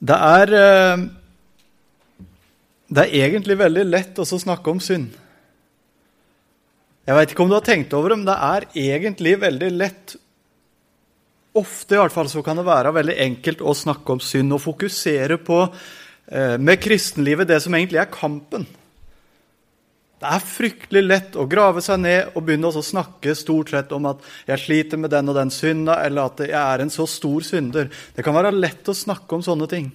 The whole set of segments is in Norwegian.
Det er, eh, det er egentlig veldig lett å snakke om synd. Jeg veit ikke om du har tenkt over det, men det er egentlig veldig lett Ofte i hvert fall så kan det være veldig enkelt å snakke om synd og fokusere på eh, med kristenlivet det som egentlig er kampen. Det er fryktelig lett å grave seg ned og begynne å snakke stort sett om at jeg sliter med den og den synda, eller at jeg er en så stor synder. Det kan være lett å snakke om sånne ting.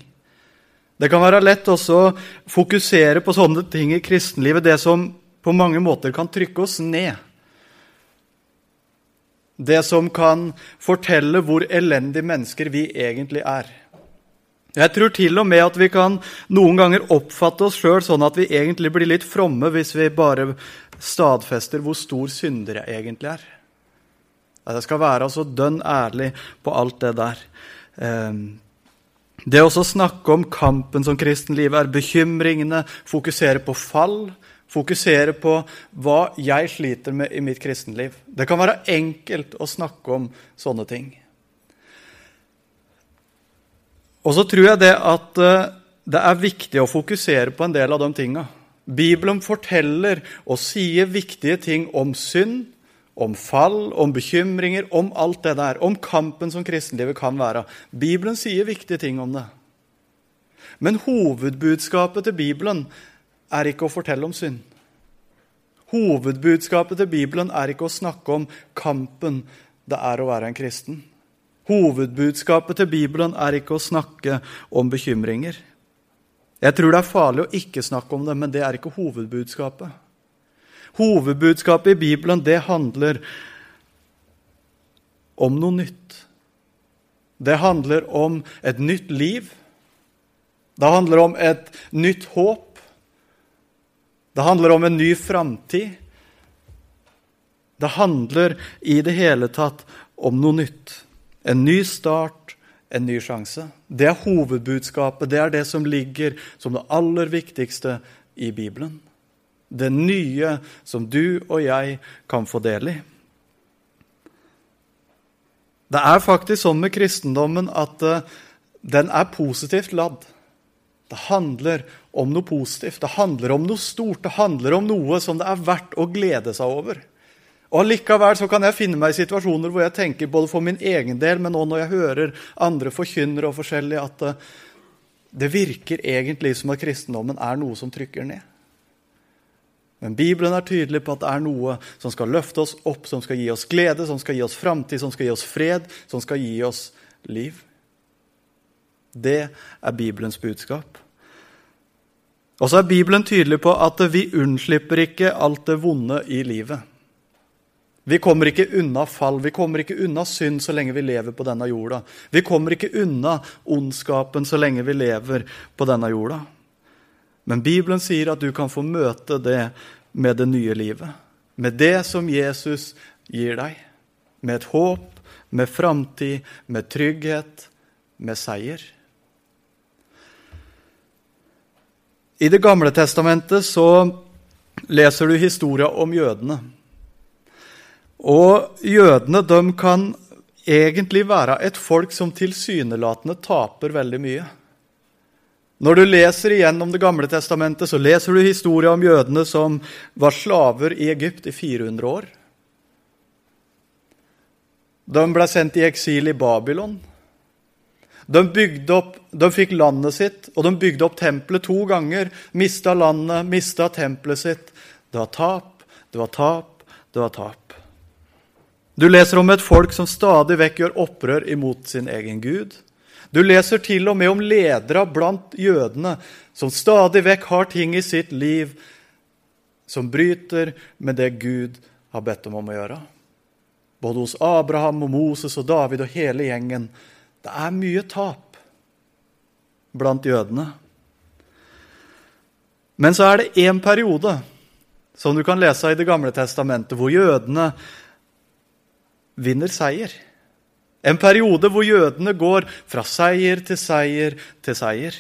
Det kan være lett også å fokusere på sånne ting i kristenlivet, det som på mange måter kan trykke oss ned. Det som kan fortelle hvor elendige mennesker vi egentlig er. Jeg tror til og med at vi kan noen ganger oppfatte oss sjøl sånn at vi egentlig blir litt fromme hvis vi bare stadfester hvor stor synder jeg egentlig er. At jeg skal være altså dønn ærlig på alt det der. Ehm, det å snakke om kampen som kristenlivet er, bekymringene, fokusere på fall, fokusere på hva jeg sliter med i mitt kristenliv. Det kan være enkelt å snakke om sånne ting. Og så tror jeg det at eh, det er viktig å fokusere på en del av de tinga. Bibelen forteller og sier viktige ting om synd, om fall, om bekymringer, om alt det der. Om kampen som kristenlivet kan være. Bibelen sier viktige ting om det. Men hovedbudskapet til Bibelen er ikke å fortelle om synd. Hovedbudskapet til Bibelen er ikke å snakke om kampen det er å være en kristen. Hovedbudskapet til Bibelen er ikke å snakke om bekymringer. Jeg tror det er farlig å ikke snakke om det, men det er ikke hovedbudskapet. Hovedbudskapet i Bibelen det handler om noe nytt. Det handler om et nytt liv. Det handler om et nytt håp. Det handler om en ny framtid. Det handler i det hele tatt om noe nytt. En ny start, en ny sjanse. Det er hovedbudskapet. Det er det som ligger som det aller viktigste i Bibelen. Det nye som du og jeg kan få del i. Det er faktisk sånn med kristendommen at uh, den er positivt ladd. Det handler om noe positivt, det handler om noe stort, det handler om noe som det er verdt å glede seg over. Og Allikevel så kan jeg finne meg i situasjoner hvor jeg tenker både for min egen del, men òg når jeg hører andre forkynnere og forskjellig, at eh, det virker egentlig som at kristendommen er noe som trykker ned. Men Bibelen er tydelig på at det er noe som skal løfte oss opp, som skal gi oss glede, som skal gi oss framtid, som skal gi oss fred, som skal gi oss liv. Det er Bibelens budskap. Og så er Bibelen tydelig på at vi unnslipper ikke alt det vonde i livet. Vi kommer ikke unna fall, vi kommer ikke unna synd så lenge vi lever på denne jorda. Vi kommer ikke unna ondskapen så lenge vi lever på denne jorda. Men Bibelen sier at du kan få møte det med det nye livet. Med det som Jesus gir deg. Med et håp, med framtid, med trygghet, med seier. I Det gamle testamentet så leser du historia om jødene. Og jødene de kan egentlig være et folk som tilsynelatende taper veldig mye. Når du leser igjennom Det gamle testamentet, så leser du historia om jødene som var slaver i Egypt i 400 år. De ble sendt i eksil i Babylon. De, opp, de fikk landet sitt, og de bygde opp tempelet to ganger. Mista landet, mista tempelet sitt. Det var tap, det var tap, det var tap. Du leser om et folk som stadig vekk gjør opprør imot sin egen gud. Du leser til og med om ledere blant jødene som stadig vekk har ting i sitt liv som bryter med det Gud har bedt dem om å gjøre. Både hos Abraham og Moses og David og hele gjengen. Det er mye tap blant jødene. Men så er det én periode som du kan lese i Det gamle testamentet, hvor jødene vinner seier. En periode hvor jødene går fra seier til seier til seier.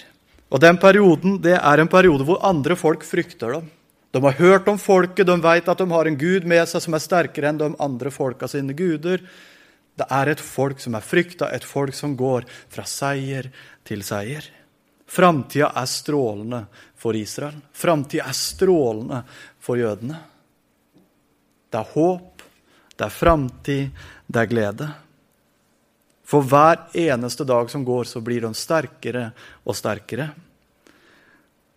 Og Den perioden det er en periode hvor andre folk frykter dem. De har hørt om folket, de vet at de har en gud med seg som er sterkere enn de andre folka sine guder. Det er et folk som er frykta, et folk som går fra seier til seier. Framtida er strålende for Israel. Framtida er strålende for jødene. Det er håp, det er framtid, det er glede. For hver eneste dag som går, så blir de sterkere og sterkere.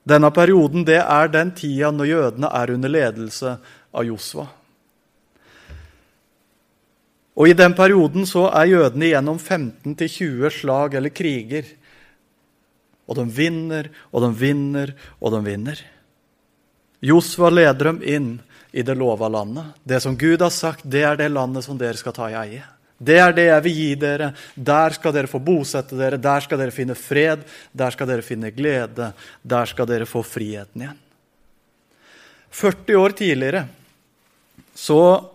Denne perioden det er den tida når jødene er under ledelse av Josva. Og I den perioden så er jødene igjennom 15-20 slag eller kriger. Og de vinner og de vinner og de vinner. Josva leder dem inn i det lova landet. Det som Gud har sagt, det er det landet som dere skal ta i eie. Det er det jeg vil gi dere. Der skal dere få bosette dere. Der skal dere finne fred. Der skal dere finne glede. Der skal dere få friheten igjen. 40 år tidligere så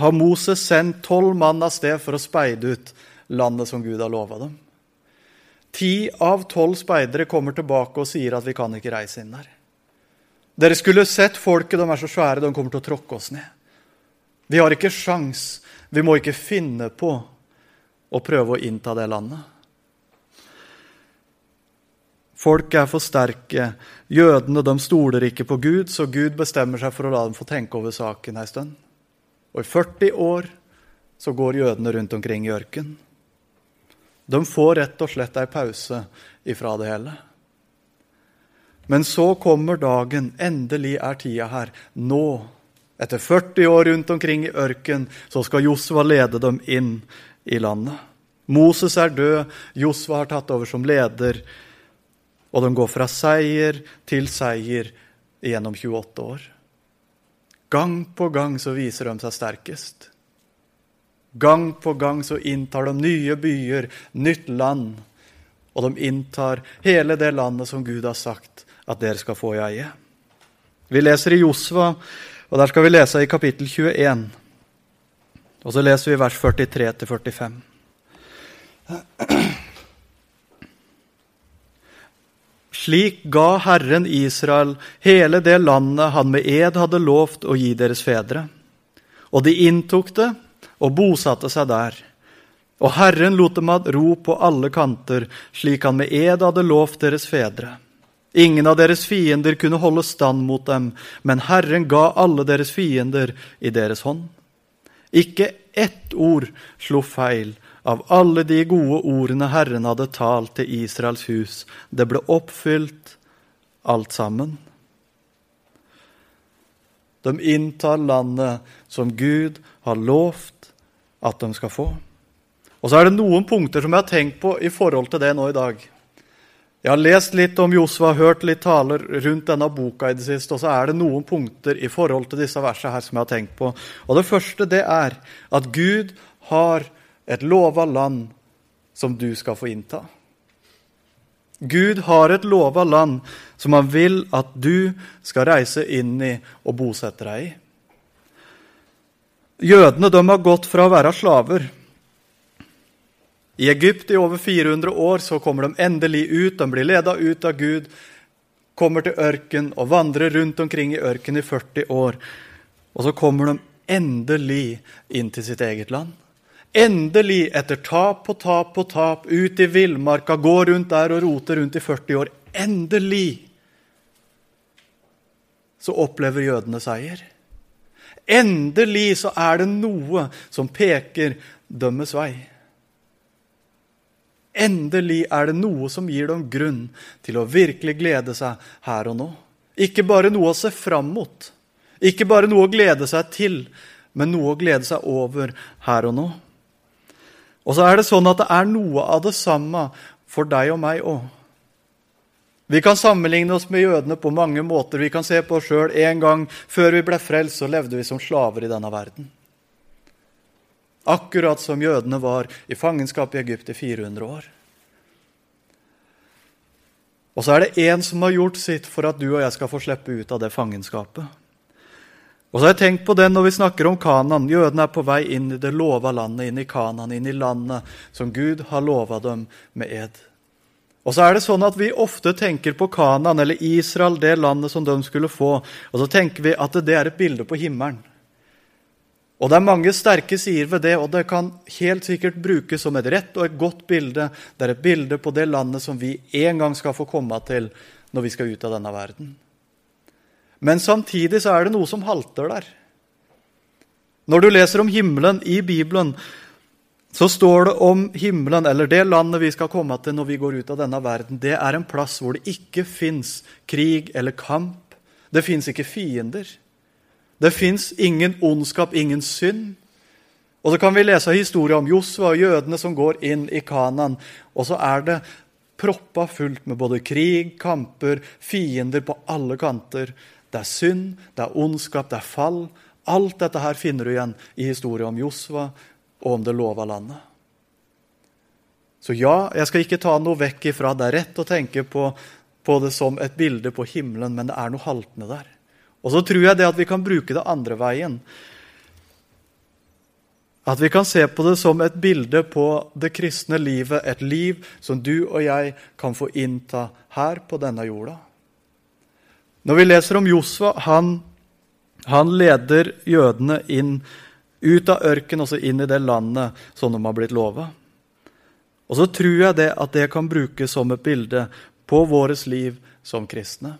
har Moses sendt tolv mann av sted for å speide ut landet som Gud har lova dem. Ti av tolv speidere kommer tilbake og sier at vi kan ikke reise inn der. Dere skulle sett folket, de er så svære, de kommer til å tråkke oss ned. Vi har ikke sjans. Vi må ikke finne på å prøve å innta det landet. Folk er for sterke. Jødene de stoler ikke på Gud, så Gud bestemmer seg for å la dem få tenke over saken en stund. Og i 40 år så går jødene rundt omkring i ørken. De får rett og slett ei pause ifra det hele. Men så kommer dagen. Endelig er tida her. Nå, etter 40 år rundt omkring i ørken, så skal Josva lede dem inn i landet. Moses er død, Josva har tatt over som leder, og de går fra seier til seier gjennom 28 år. Gang på gang så viser de seg sterkest. Gang på gang så inntar de nye byer, nytt land. Og de inntar hele det landet som Gud har sagt at dere skal få i eie. Vi leser i Josva, og der skal vi lese i kapittel 21. Og så leser vi vers 43 til 45. Slik ga Herren Israel hele det landet han med ed hadde lovt å gi deres fedre. Og de inntok det og bosatte seg der. Og Herren lot dem ha ro på alle kanter, slik han med ed hadde lovt deres fedre. Ingen av deres fiender kunne holde stand mot dem, men Herren ga alle deres fiender i deres hånd. Ikke ett ord slo feil av alle de gode ordene Herren hadde talt til Israels hus. Det ble oppfylt, alt sammen. De inntar landet som Gud har lovt at de skal få. Og så er det noen punkter som jeg har tenkt på i forhold til det nå i dag. Jeg har lest litt om Josva, hørt litt taler rundt denne boka i det siste, og så er det noen punkter i forhold til disse versene her som jeg har tenkt på. Og Det første det er at Gud har et lova land som du skal få innta. Gud har et lova land som han vil at du skal reise inn i og bosette deg i. Jødene de har gått fra å være slaver. I Egypt i over 400 år så kommer de endelig ut. De blir leda ut av Gud, kommer til ørken og vandrer rundt omkring i ørken i 40 år. Og så kommer de endelig inn til sitt eget land. Endelig, etter tap på tap på tap, ut i villmarka, gå rundt der og rote rundt i 40 år Endelig så opplever jødene seier. Endelig så er det noe som peker dømmes vei. Endelig er det noe som gir dem grunn til å virkelig glede seg her og nå. Ikke bare noe å se fram mot, ikke bare noe å glede seg til, men noe å glede seg over her og nå. Og så er det sånn at det er noe av det samme for deg og meg òg. Vi kan sammenligne oss med jødene på mange måter. Vi kan se på oss sjøl en gang før vi ble frelst, så levde vi som slaver i denne verden. Akkurat som jødene var i fangenskap i Egypt i 400 år. Og så er det én som har gjort sitt for at du og jeg skal få slippe ut av det fangenskapet. Og så har jeg tenkt på det når vi snakker om Kanan. Jødene er på vei inn i det lova landet, inn i Kanan, inn i landet som Gud har lova dem med ed. Og så er det sånn at Vi ofte tenker på Kanan eller Israel, det landet som de skulle få. Og så tenker vi at det er et bilde på himmelen. Og det er mange sterke sider ved det, og det kan helt sikkert brukes som et rett og et godt bilde. Det er et bilde på det landet som vi en gang skal få komme til når vi skal ut av denne verden. Men samtidig så er det noe som halter der. Når du leser om himmelen i Bibelen, så står det om himmelen, eller det landet vi skal komme til når vi går ut av denne verden, det er en plass hvor det ikke fins krig eller kamp. Det fins ikke fiender. Det fins ingen ondskap, ingen synd. Og så kan vi lese historier om Josua og jødene som går inn i Kanan. Og så er det proppa fullt med både krig, kamper, fiender på alle kanter. Det er synd, det er ondskap, det er fall. Alt dette her finner du igjen i historien om Josua og om det lova landet. Så ja, jeg skal ikke ta noe vekk ifra. Det er rett å tenke på, på det som et bilde på himmelen, men det er noe haltende der. Og så tror jeg det at vi kan bruke det andre veien. At vi kan se på det som et bilde på det kristne livet, et liv som du og jeg kan få innta her på denne jorda. Når vi leser om Josva, han, han leder jødene inn ut av ørken og så inn i det landet som de har blitt lova. Og så tror jeg det at det kan brukes som et bilde på vårt liv som kristne.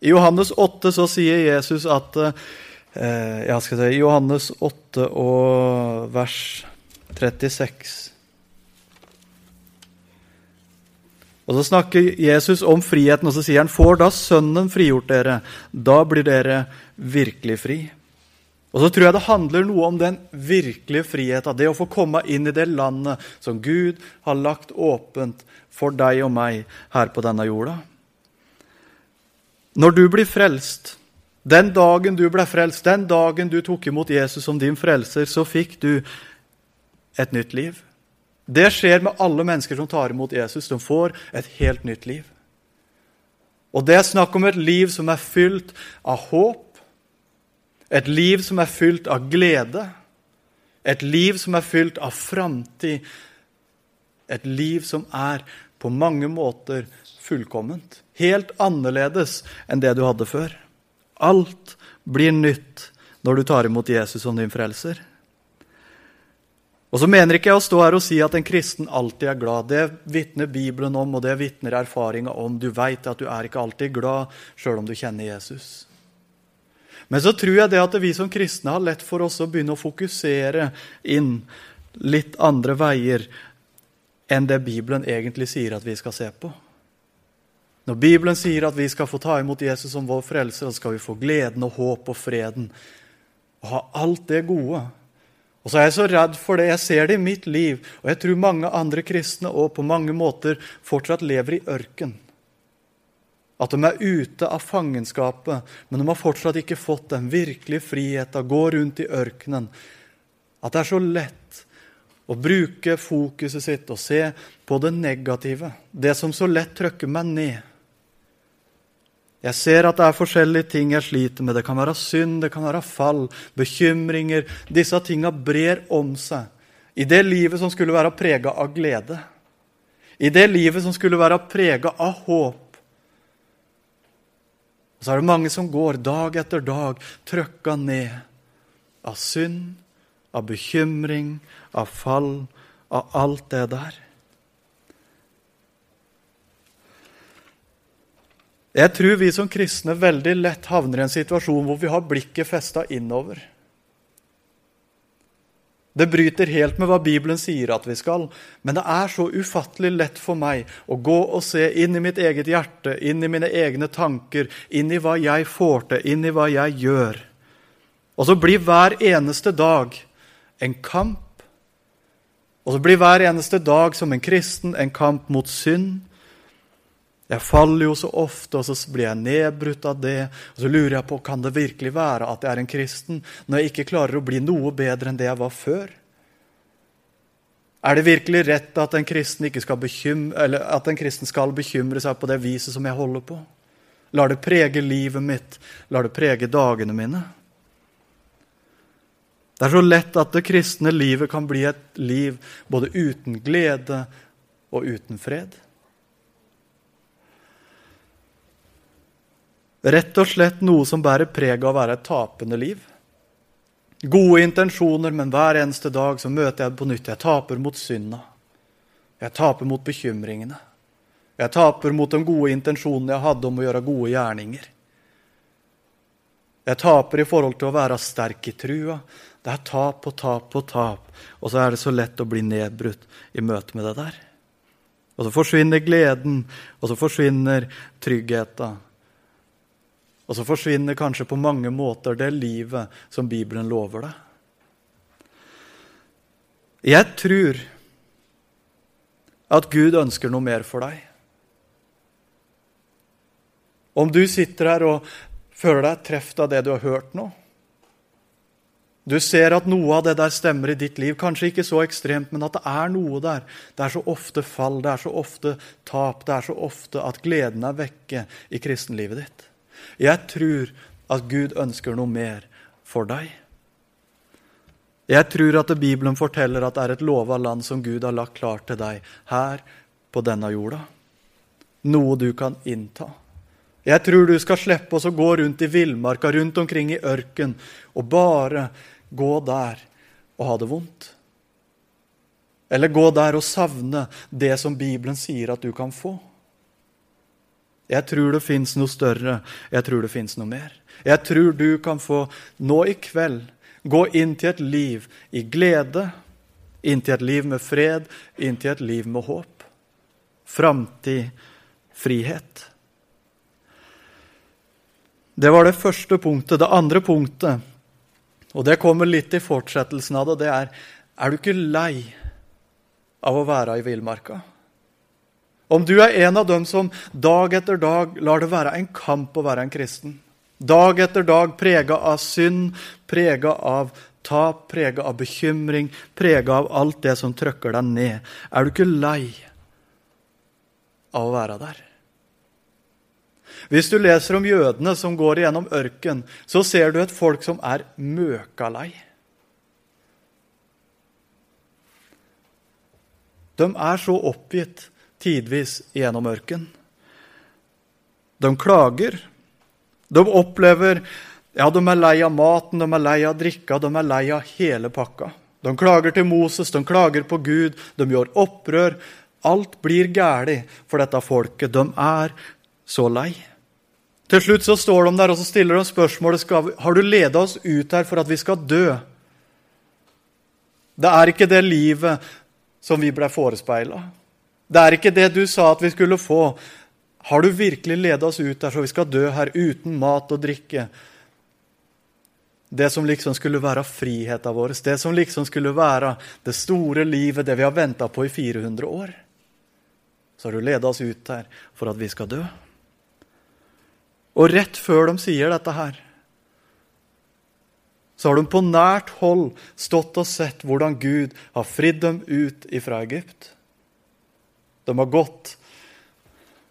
I Johannes 8 så sier Jesus at eh, jeg skal si, Johannes 8 og vers 36 Og Så snakker Jesus om friheten, og så sier han, får da Sønnen frigjort dere, da blir dere virkelig fri. Og så tror jeg det handler noe om den virkelige friheten, det å få komme inn i det landet som Gud har lagt åpent for deg og meg her på denne jorda. Når du blir frelst, den dagen du ble frelst, den dagen du tok imot Jesus som din frelser, så fikk du et nytt liv. Det skjer med alle mennesker som tar imot Jesus. De får et helt nytt liv. Og det er snakk om et liv som er fylt av håp, et liv som er fylt av glede, et liv som er fylt av framtid, et liv som er på mange måter fullkomment. Helt annerledes enn det du hadde før. Alt blir nytt når du tar imot Jesus som din frelser. Og så mener ikke jeg å stå her og si at en kristen alltid er glad. Det vitner Bibelen om, og det vitner erfaringa om. Du veit at du er ikke alltid glad sjøl om du kjenner Jesus. Men så tror jeg det at vi som kristne har lett for oss å begynne å fokusere inn litt andre veier enn det Bibelen egentlig sier at vi skal se på. Når Bibelen sier at vi skal få ta imot Jesus som vår frelser, så skal vi få gleden og håp og freden og ha alt det gode. Og så er jeg så redd for det. Jeg ser det i mitt liv, og jeg tror mange andre kristne òg på mange måter fortsatt lever i ørken. At de er ute av fangenskapet, men de har fortsatt ikke fått den virkelige friheten, gå rundt i ørkenen. At det er så lett å bruke fokuset sitt og se på det negative, det som så lett trykker meg ned. Jeg ser at det er forskjellige ting jeg sliter med. Det kan være synd, det kan være fall, bekymringer. Disse tinga brer om seg i det livet som skulle være prega av glede. I det livet som skulle være prega av håp. Og så er det mange som går dag etter dag trøkka ned av synd, av bekymring, av fall, av alt det der. Jeg tror vi som kristne veldig lett havner i en situasjon hvor vi har blikket festa innover. Det bryter helt med hva Bibelen sier at vi skal, men det er så ufattelig lett for meg å gå og se inn i mitt eget hjerte, inn i mine egne tanker, inn i hva jeg får til, inn i hva jeg gjør. Og så blir hver eneste dag en kamp. Og så blir hver eneste dag som en kristen en kamp mot synd, jeg faller jo så ofte, og så blir jeg nedbrutt av det. Og så lurer jeg på kan det virkelig være at jeg er en kristen når jeg ikke klarer å bli noe bedre enn det jeg var før. Er det virkelig rett at en kristen, skal bekymre, at en kristen skal bekymre seg på det viset som jeg holder på? Lar det prege livet mitt? Lar det prege dagene mine? Det er så lett at det kristne livet kan bli et liv både uten glede og uten fred. Rett og slett noe som bærer preg av å være et tapende liv. Gode intensjoner, men hver eneste dag så møter jeg det på nytt. Jeg taper mot synda. Jeg taper mot bekymringene. Jeg taper mot de gode intensjonene jeg hadde om å gjøre gode gjerninger. Jeg taper i forhold til å være sterk i trua. Det er tap og tap og tap. Og så er det så lett å bli nedbrutt i møte med det der. Og så forsvinner gleden, og så forsvinner tryggheten. Og så forsvinner kanskje på mange måter det livet som Bibelen lover deg. Jeg tror at Gud ønsker noe mer for deg. Om du sitter her og føler deg truffet av det du har hørt nå, du ser at noe av det der stemmer i ditt liv. Kanskje ikke så ekstremt, men at det er noe der. Det er så ofte fall, det er så ofte tap, det er så ofte at gleden er vekke i kristenlivet ditt. Jeg tror at Gud ønsker noe mer for deg. Jeg tror at Bibelen forteller at det er et lova land som Gud har lagt klart til deg her på denne jorda. Noe du kan innta. Jeg tror du skal slippe oss å gå rundt i villmarka, rundt omkring i ørken, og bare gå der og ha det vondt. Eller gå der og savne det som Bibelen sier at du kan få. Jeg tror det fins noe større. Jeg tror det fins noe mer. Jeg tror du kan få, nå i kveld, gå inn til et liv i glede, inn til et liv med fred, inn til et liv med håp. Framtid, frihet. Det var det første punktet. Det andre punktet og det kommer litt i fortsettelsen av det. Det er Er du ikke lei av å være i villmarka? Om du er en av dem som dag etter dag lar det være en kamp å være en kristen, dag etter dag prega av synd, prega av tap, prega av bekymring, prega av alt det som trykker deg ned, er du ikke lei av å være der? Hvis du leser om jødene som går gjennom ørken, så ser du et folk som er møkalei. De er så oppgitt tidvis gjennom ørken. De klager. De opplever ja, de er lei av maten, de er lei av drikka, de er lei av hele pakka. De klager til Moses, de klager på Gud, de gjør opprør. Alt blir galt for dette folket. De er så lei. Til slutt så står de der og så stiller de spørsmålet skal, har du leda oss ut her for at vi skal dø. Det er ikke det livet som vi ble forespeila. Det er ikke det du sa at vi skulle få. Har du virkelig leda oss ut der så vi skal dø her uten mat og drikke? Det som liksom skulle være friheten vår, det som liksom skulle være det store livet, det vi har venta på i 400 år. Så har du leda oss ut her for at vi skal dø. Og rett før de sier dette her, så har de på nært hold stått og sett hvordan Gud har fridd dem ut ifra Egypt. De har gått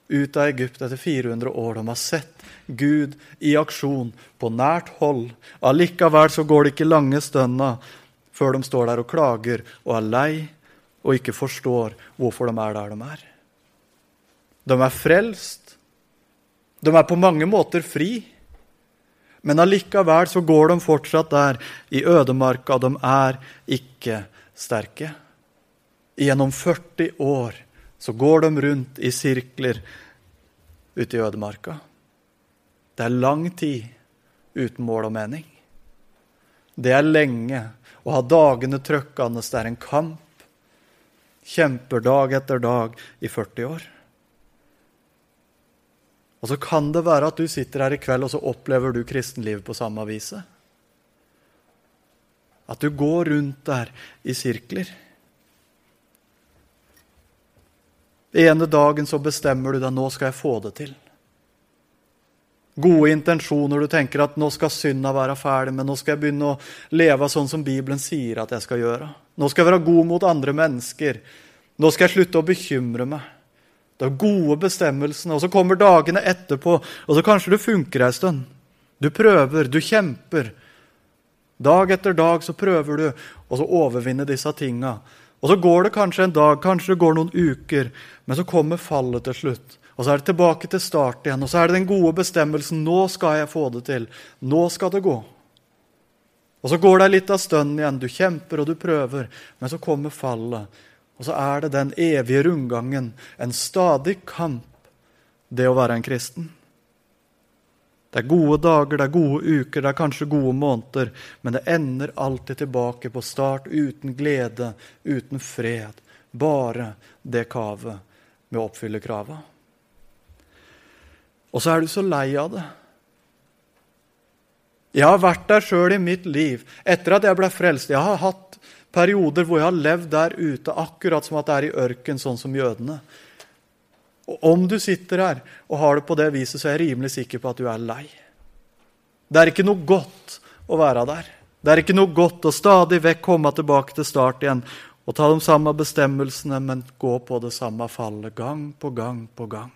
ut av Egypt etter 400 år. De har sett Gud i aksjon på nært hold. Allikevel så går det ikke lange stønna før de står der og klager og er lei og ikke forstår hvorfor de er der de er. De er frelst, de er på mange måter fri, men allikevel så går de fortsatt der i ødemarka. De er ikke sterke. Gjennom 40 år så går de rundt i sirkler ute i ødemarka. Det er lang tid uten mål og mening. Det er lenge å ha dagene trøkkende. Det er en kamp. Kjemper dag etter dag i 40 år. Og så kan det være at du sitter her i kveld, og så opplever du kristenlivet på samme viset. At du går rundt der i sirkler. Ene dagen så bestemmer du deg nå skal jeg få det til. Gode intensjoner. Du tenker at nå skal synda være ferdig, men nå skal jeg begynne å leve sånn som Bibelen sier at jeg skal gjøre. Nå skal jeg være god mot andre mennesker. Nå skal jeg slutte å bekymre meg. Det er gode bestemmelsene. Og så kommer dagene etterpå, og så kanskje det funker ei stund. Du prøver, du kjemper. Dag etter dag så prøver du å overvinne disse tinga. Og så går det kanskje en dag, kanskje det går noen uker, men så kommer fallet til slutt. Og så er det tilbake til start igjen, og så er det den gode bestemmelsen. Nå skal jeg få det til. Nå skal det gå. Og så går det litt av stund igjen. Du kjemper og du prøver, men så kommer fallet. Og så er det den evige rundgangen, en stadig kamp, det å være en kristen. Det er gode dager, det er gode uker, det er kanskje gode måneder, men det ender alltid tilbake på start uten glede, uten fred. Bare det kavet med å oppfylle krava. Og så er du så lei av det. Jeg har vært der sjøl i mitt liv etter at jeg ble frelst. Jeg har hatt perioder hvor jeg har levd der ute akkurat som at det er i ørken, sånn som jødene. Og Om du sitter her og har det på det viset, så er jeg rimelig sikker på at du er lei. Det er ikke noe godt å være der. Det er ikke noe godt å stadig vekk komme tilbake til start igjen og ta de samme bestemmelsene, men gå på det samme fallet gang på gang på gang.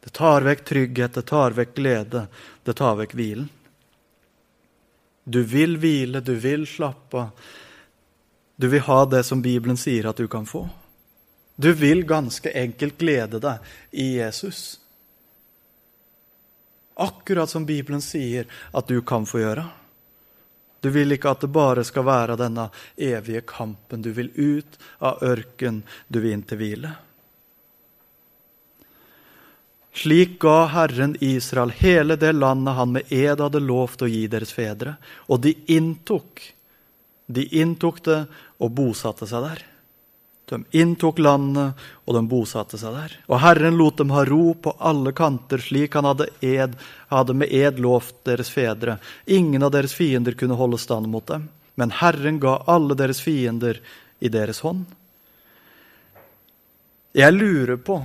Det tar vekk trygghet, det tar vekk glede, det tar vekk hvilen. Du vil hvile, du vil slappe av. Du vil ha det som Bibelen sier at du kan få. Du vil ganske enkelt glede deg i Jesus. Akkurat som Bibelen sier at du kan få gjøre. Du vil ikke at det bare skal være denne evige kampen. Du vil ut av ørken, du vil inn til hvile. Slik ga Herren Israel hele det landet han med ed hadde lovt å gi deres fedre. Og de inntok, de inntok det og bosatte seg der. De inntok landet, og de bosatte seg der. Og Herren lot dem ha ro på alle kanter, slik han hadde, ed, hadde med ed lovt deres fedre. Ingen av deres fiender kunne holde stand mot dem. Men Herren ga alle deres fiender i deres hånd. Jeg lurer på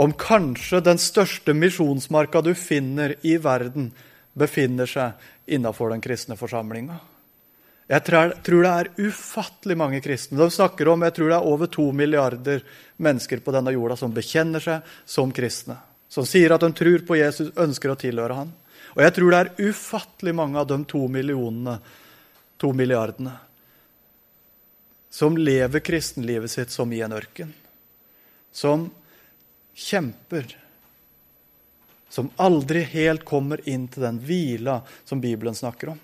om kanskje den største misjonsmarka du finner i verden, befinner seg innafor den kristne forsamlinga. Jeg tror, det er ufattelig mange kristne. De snakker om jeg tror det er over to milliarder mennesker på denne jorda som bekjenner seg som kristne. Som sier at de tror på Jesus, ønsker å tilhøre han. Og jeg tror det er ufattelig mange av de to millionene, to milliardene, som lever kristenlivet sitt som i en ørken. Som kjemper som aldri helt kommer inn til den hvila som Bibelen snakker om.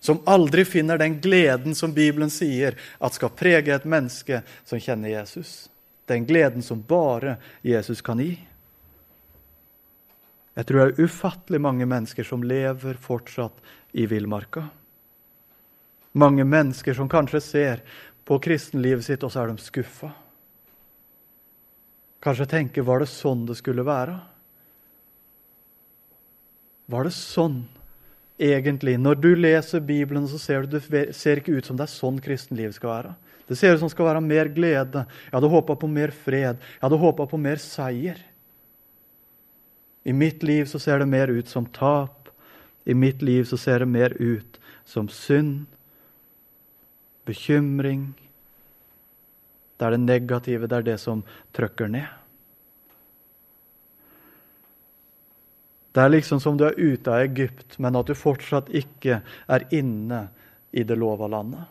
Som aldri finner den gleden som Bibelen sier at skal prege et menneske som kjenner Jesus. Den gleden som bare Jesus kan gi. Jeg tror det er ufattelig mange mennesker som lever fortsatt i villmarka. Mange mennesker som kanskje ser på kristenlivet sitt, og så er de skuffa. Kanskje tenker var det sånn det skulle være? Var det sånn egentlig? Når du leser Bibelen, så ser du det ser ikke ut som det er sånn kristenlivet skal være. Det ser ut som det skal være mer glede. Jeg hadde håpa på mer fred. Jeg hadde håpa på mer seier. I mitt liv så ser det mer ut som tap. I mitt liv så ser det mer ut som synd, bekymring, det er det negative, det er det som trykker ned. Det er liksom som du er ute av Egypt, men at du fortsatt ikke er inne i det lova landet.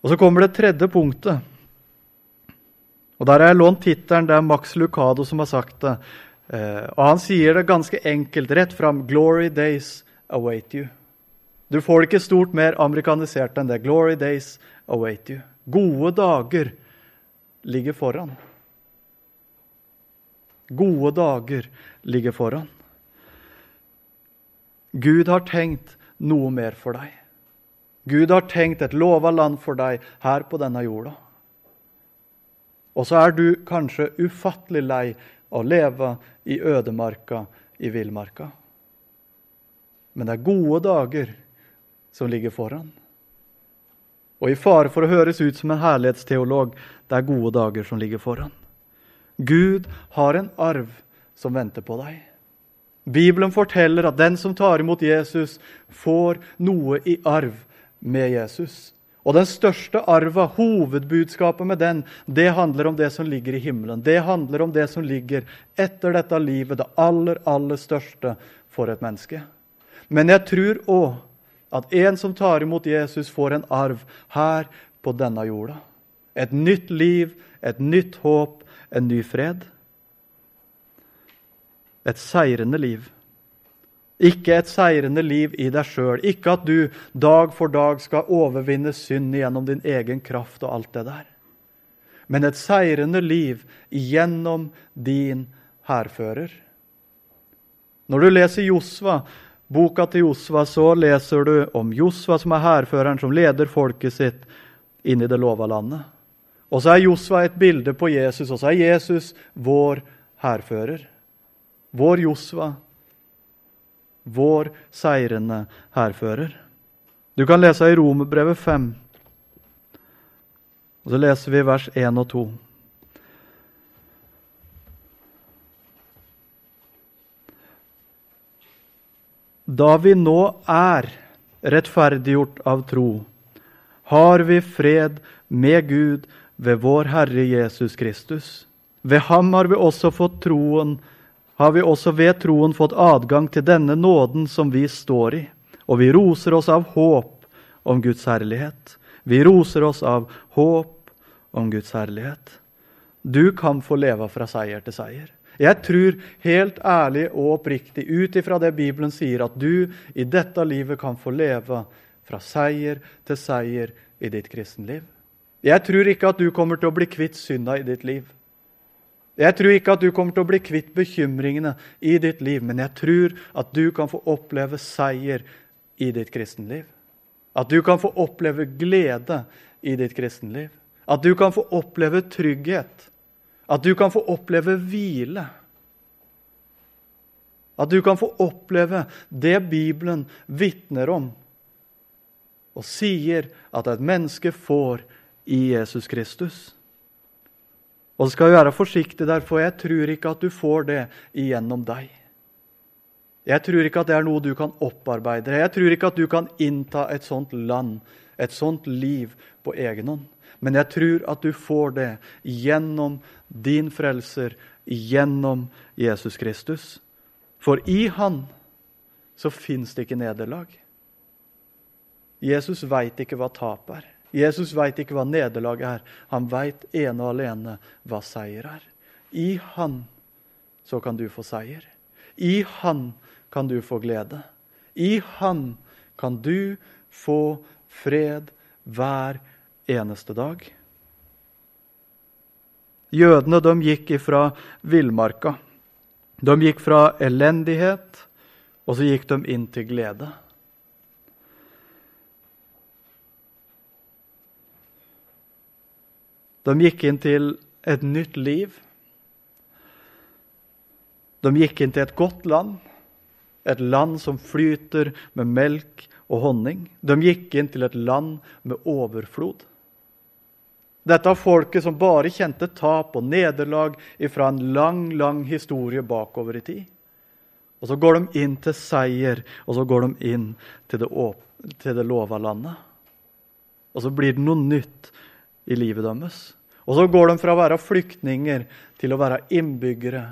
Og Så kommer det tredje punktet. Og Der har jeg lånt tittelen. Det er Max Lucado som har sagt det. Eh, og Han sier det ganske enkelt, rett fram. 'Glory days await you'. Du får det ikke stort mer amerikanisert enn det. 'Glory days await you'. Gode dager ligger foran. Gode dager ligger foran. Gud har tenkt noe mer for deg. Gud har tenkt et lova land for deg her på denne jorda. Og så er du kanskje ufattelig lei av å leve i ødemarka, i villmarka. Men det er gode dager som ligger foran. Og i fare for å høres ut som en herlighetsteolog, det er gode dager som ligger foran. Gud har en arv som venter på deg. Bibelen forteller at den som tar imot Jesus, får noe i arv med Jesus. Og den største arva, hovedbudskapet med den, det handler om det som ligger i himmelen. Det handler om det som ligger etter dette livet, det aller, aller største for et menneske. Men jeg tror òg at en som tar imot Jesus, får en arv her på denne jorda. Et nytt liv, et nytt håp, en ny fred. Et seirende liv. Ikke et seirende liv i deg sjøl. Ikke at du dag for dag skal overvinne synd gjennom din egen kraft og alt det der. Men et seirende liv gjennom din hærfører. Når du leser Josva, boka til Josva, så leser du om Josva som er hærføreren som leder folket sitt inn i det lova landet. Og så er Josva et bilde på Jesus, og så er Jesus vår hærfører. Vår Josva vår seirende hærfører. Du kan lese i Romerbrevet 5. Og Så leser vi vers 1 og 2. Da vi nå er rettferdiggjort av tro, har vi fred med Gud ved vår Herre Jesus Kristus. Ved ham har vi også fått troen har vi også ved troen fått adgang til denne nåden som vi står i, og vi roser oss av håp om Guds herlighet. Vi roser oss av håp om Guds herlighet. Du kan få leve fra seier til seier. Jeg tror helt ærlig og oppriktig ut ifra det Bibelen sier, at du i dette livet kan få leve fra seier til seier i ditt kristenliv. Jeg tror ikke at du kommer til å bli kvitt synda i ditt liv. Jeg tror ikke at du kommer til å bli kvitt bekymringene i ditt liv, men jeg tror at du kan få oppleve seier i ditt kristenliv. At du kan få oppleve glede i ditt kristenliv. At du kan få oppleve trygghet. At du kan få oppleve hvile. At du kan få oppleve det Bibelen vitner om og sier at et menneske får i Jesus Kristus. Og så skal være forsiktige der, for jeg tror ikke at du får det igjennom deg. Jeg tror ikke at det er noe du kan opparbeide. Jeg tror ikke at du kan innta et sånt land, et sånt liv, på egen hånd. Men jeg tror at du får det gjennom din frelser, gjennom Jesus Kristus. For i Han så fins det ikke nederlag. Jesus veit ikke hva tap er. Jesus veit ikke hva nederlag er. Han veit ene og alene hva seier er. I Han så kan du få seier. I Han kan du få glede. I Han kan du få fred hver eneste dag. Jødene de gikk ifra villmarka. De gikk fra elendighet, og så gikk de inn til glede. De gikk inn til et nytt liv. De gikk inn til et godt land, et land som flyter med melk og honning. De gikk inn til et land med overflod. Dette folket som bare kjente tap og nederlag fra en lang, lang historie bakover i tid. Og så går de inn til seier, og så går de inn til det, til det lova landet. Og så blir det noe nytt i livet deres. Og så går de fra å være flyktninger til å være innbyggere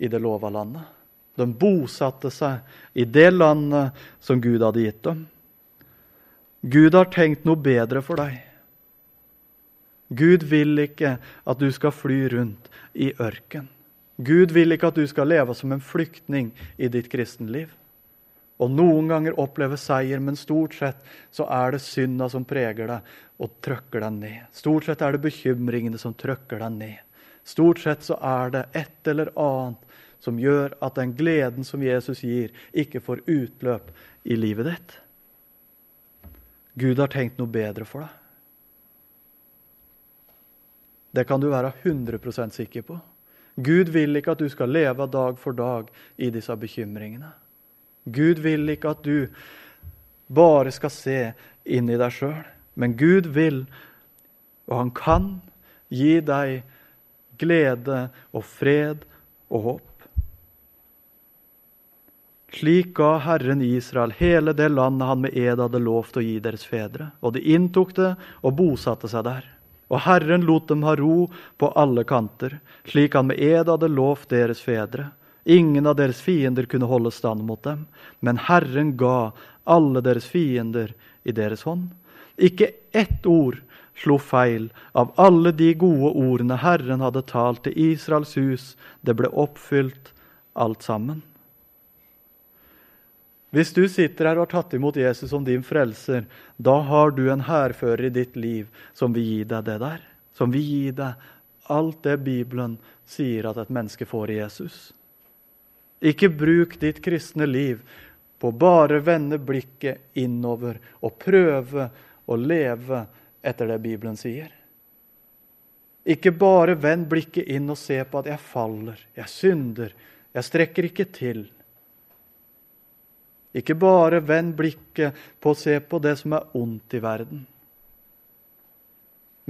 i det lova landet. De bosatte seg i det landet som Gud hadde gitt dem. Gud har tenkt noe bedre for deg. Gud vil ikke at du skal fly rundt i ørken. Gud vil ikke at du skal leve som en flyktning i ditt kristenliv. Og noen ganger oppleve seier, men stort sett så er det synda som preger deg og trykker deg ned. Stort sett er det bekymringene som trykker deg ned. Stort sett så er det et eller annet som gjør at den gleden som Jesus gir, ikke får utløp i livet ditt. Gud har tenkt noe bedre for deg. Det kan du være 100% sikker på. Gud vil ikke at du skal leve dag for dag i disse bekymringene. Gud vil ikke at du bare skal se inn i deg sjøl, men Gud vil, og han kan, gi deg glede og fred og håp. Slik ga Herren Israel hele det landet han med ed hadde lovt å gi deres fedre, og de inntok det og bosatte seg der. Og Herren lot dem ha ro på alle kanter, slik han med ed hadde lovt deres fedre. Ingen av deres fiender kunne holde stand mot dem, men Herren ga alle deres fiender i deres hånd. Ikke ett ord slo feil av alle de gode ordene Herren hadde talt til Israels hus. Det ble oppfylt alt sammen. Hvis du sitter her og har tatt imot Jesus som din frelser, da har du en hærfører i ditt liv som vil gi deg det der. Som vil gi deg alt det Bibelen sier at et menneske får i Jesus. Ikke bruk ditt kristne liv på bare vende blikket innover og prøve å leve etter det Bibelen sier. Ikke bare vend blikket inn og se på at jeg faller, jeg synder, jeg strekker ikke til. Ikke bare vend blikket på å se på det som er ondt i verden.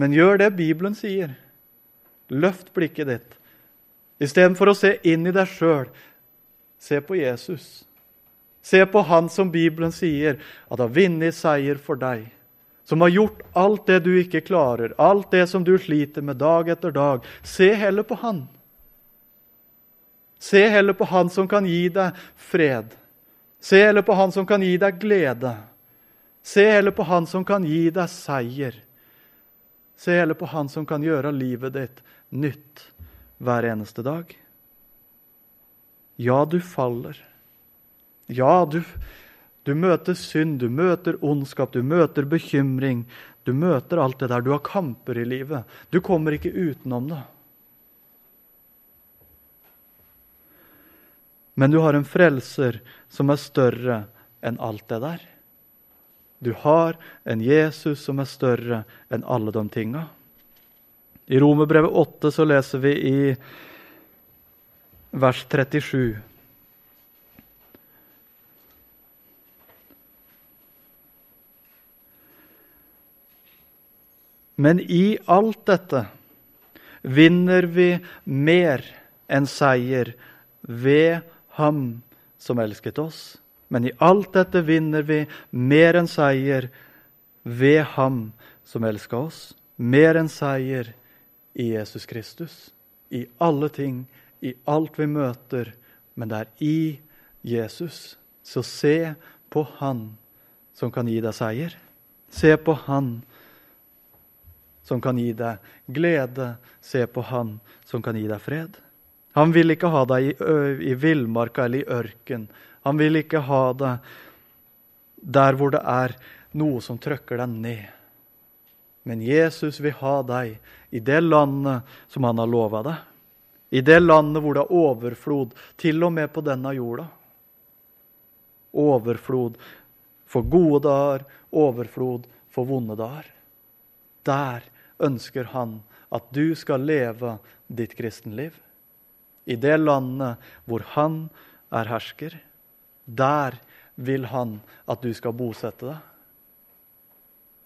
Men gjør det Bibelen sier. Løft blikket ditt. Istedenfor å se inn i deg sjøl, se på Jesus. Se på Han som Bibelen sier at har vunnet seier for deg. Som har gjort alt det du ikke klarer, alt det som du sliter med dag etter dag. Se heller på Han. Se heller på Han som kan gi deg fred. Se heller på Han som kan gi deg glede. Se heller på Han som kan gi deg seier. Se heller på Han som kan gjøre livet ditt nytt hver eneste dag. Ja, du faller. Ja, du, du møter synd, du møter ondskap, du møter bekymring. Du møter alt det der. Du har kamper i livet. Du kommer ikke utenom det. Men du har en frelser som er større enn alt det der. Du har en Jesus som er større enn alle de tinga. I Romerbrevet 8 så leser vi i vers 37. Men i alt dette vinner vi mer enn seier ved ham som elsket oss. Men i alt dette vinner vi mer enn seier ved Ham som elska oss. Mer enn seier i Jesus Kristus. I alle ting, i alt vi møter. Men det er i Jesus. Så se på Han som kan gi deg seier. Se på Han som kan gi deg glede. Se på Han som kan gi deg fred. Han vil ikke ha deg i, i villmarka eller i ørken. Han vil ikke ha deg der hvor det er noe som trykker deg ned. Men Jesus vil ha deg i det landet som han har lova deg. I det landet hvor det er overflod, til og med på denne jorda. Overflod for gode dager, overflod for vonde dager. Der ønsker han at du skal leve ditt kristenliv i det landet hvor han er hersker. Der vil han at du skal bosette deg.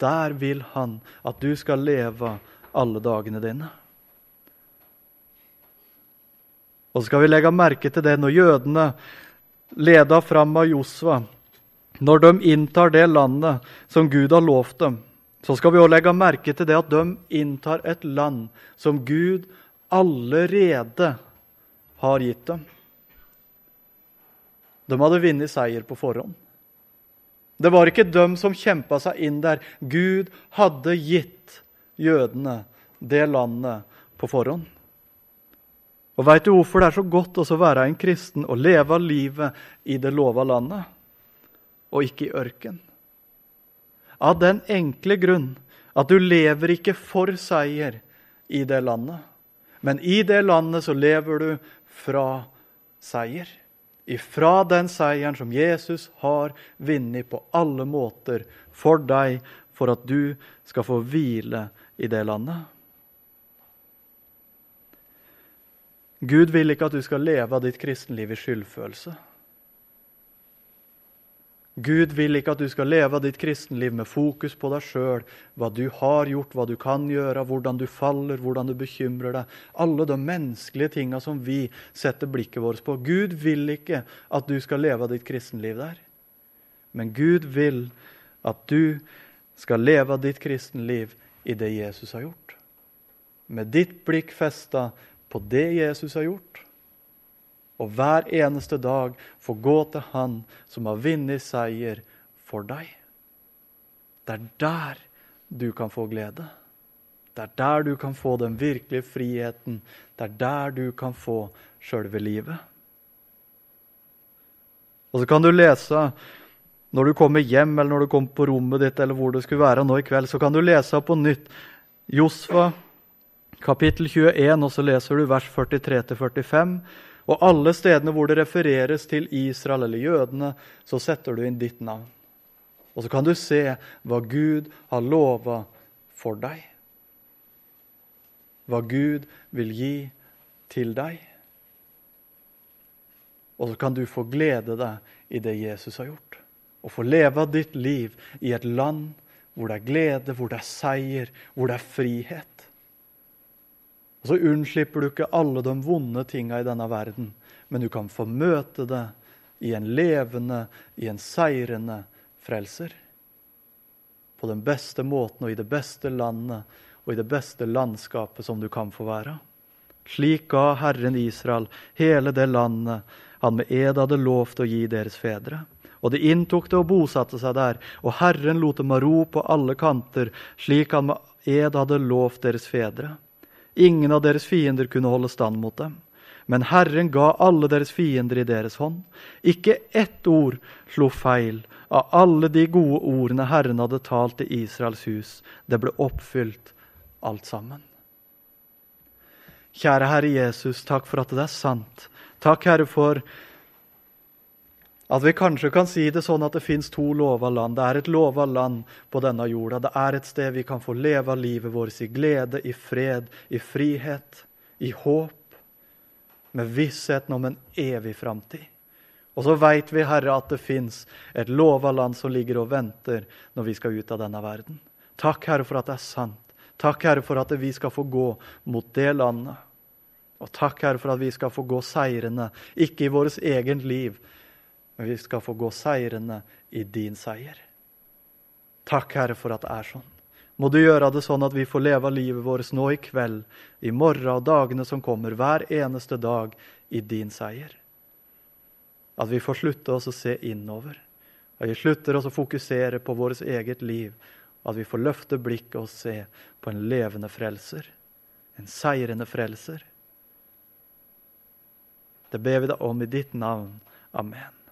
Der vil han at du skal leve alle dagene dine. Og så skal vi legge merke til det når jødene leda fram av Josva, når de inntar det landet som Gud har lovt dem, så skal vi også legge merke til det at de inntar et land som Gud allerede har gitt dem. De hadde vunnet seier på forhånd. Det var ikke dem som kjempa seg inn der. Gud hadde gitt jødene det landet på forhånd. Og Veit du hvorfor det er så godt å være en kristen og leve livet i det lova landet, og ikke i ørken? Av den enkle grunn at du lever ikke for seier i det landet. Men i det landet så lever du fra seier. Ifra den seieren som Jesus har vunnet på alle måter for deg, for at du skal få hvile i det landet. Gud vil ikke at du skal leve av ditt kristenliv i skyldfølelse. Gud vil ikke at du skal leve ditt kristenliv med fokus på deg sjøl, hva du har gjort, hva du kan gjøre, hvordan du faller, hvordan du bekymrer deg. Alle de menneskelige tinga som vi setter blikket vårt på. Gud vil ikke at du skal leve ditt kristenliv der. Men Gud vil at du skal leve ditt kristenliv i det Jesus har gjort. Med ditt blikk festa på det Jesus har gjort og hver eneste dag få gå til Han som har vunnet seier for deg. Det er der du kan få glede. Det er der du kan få den virkelige friheten. Det er der du kan få sjølve livet. Og så kan du lese når du kommer hjem eller når du kommer på rommet ditt, eller hvor du skulle være nå i kveld, så kan du lese på nytt Josfa kapittel 21, og så leser du vers 43-45. Og alle stedene hvor det refereres til Israel eller jødene, så setter du inn ditt navn. Og så kan du se hva Gud har lova for deg. Hva Gud vil gi til deg. Og så kan du få glede deg i det Jesus har gjort. Og få leve ditt liv i et land hvor det er glede, hvor det er seier, hvor det er frihet. Og Så unnslipper du ikke alle de vonde tinga i denne verden, men du kan få møte det i en levende, i en seirende frelser. På den beste måten og i det beste landet og i det beste landskapet som du kan få være. Slik ga Herren Israel hele det landet han med ed hadde lovt å gi deres fedre. Og de inntok det og bosatte seg der, og Herren lot dem ha ro på alle kanter, slik han med ed hadde lovt deres fedre. Ingen av deres fiender kunne holde stand mot dem. Men Herren ga alle deres fiender i deres hånd. Ikke ett ord slo feil av alle de gode ordene Herren hadde talt til Israels hus. Det ble oppfylt, alt sammen. Kjære Herre Jesus, takk for at det er sant. Takk, Herre, for at vi kanskje kan si det sånn at det fins to lova land. Det er et lova land på denne jorda. Det er et sted vi kan få leve livet vårt i glede, i fred, i frihet, i håp. Med vissheten om en evig framtid. Og så veit vi, Herre, at det fins et lova land som ligger og venter når vi skal ut av denne verden. Takk, Herre, for at det er sant. Takk, Herre, for at vi skal få gå mot det landet. Og takk, Herre, for at vi skal få gå seirende, ikke i vårt eget liv, men vi skal få gå seirende i din seier. Takk, Herre, for at det er sånn. Må du gjøre det sånn at vi får leve livet vårt nå i kveld, i morgen og dagene som kommer, hver eneste dag i din seier. At vi får slutte oss å se innover. At vi slutter oss å fokusere på vårt eget liv. At vi får løfte blikket og se på en levende frelser. En seirende frelser. Det ber vi deg om i ditt navn. Amen.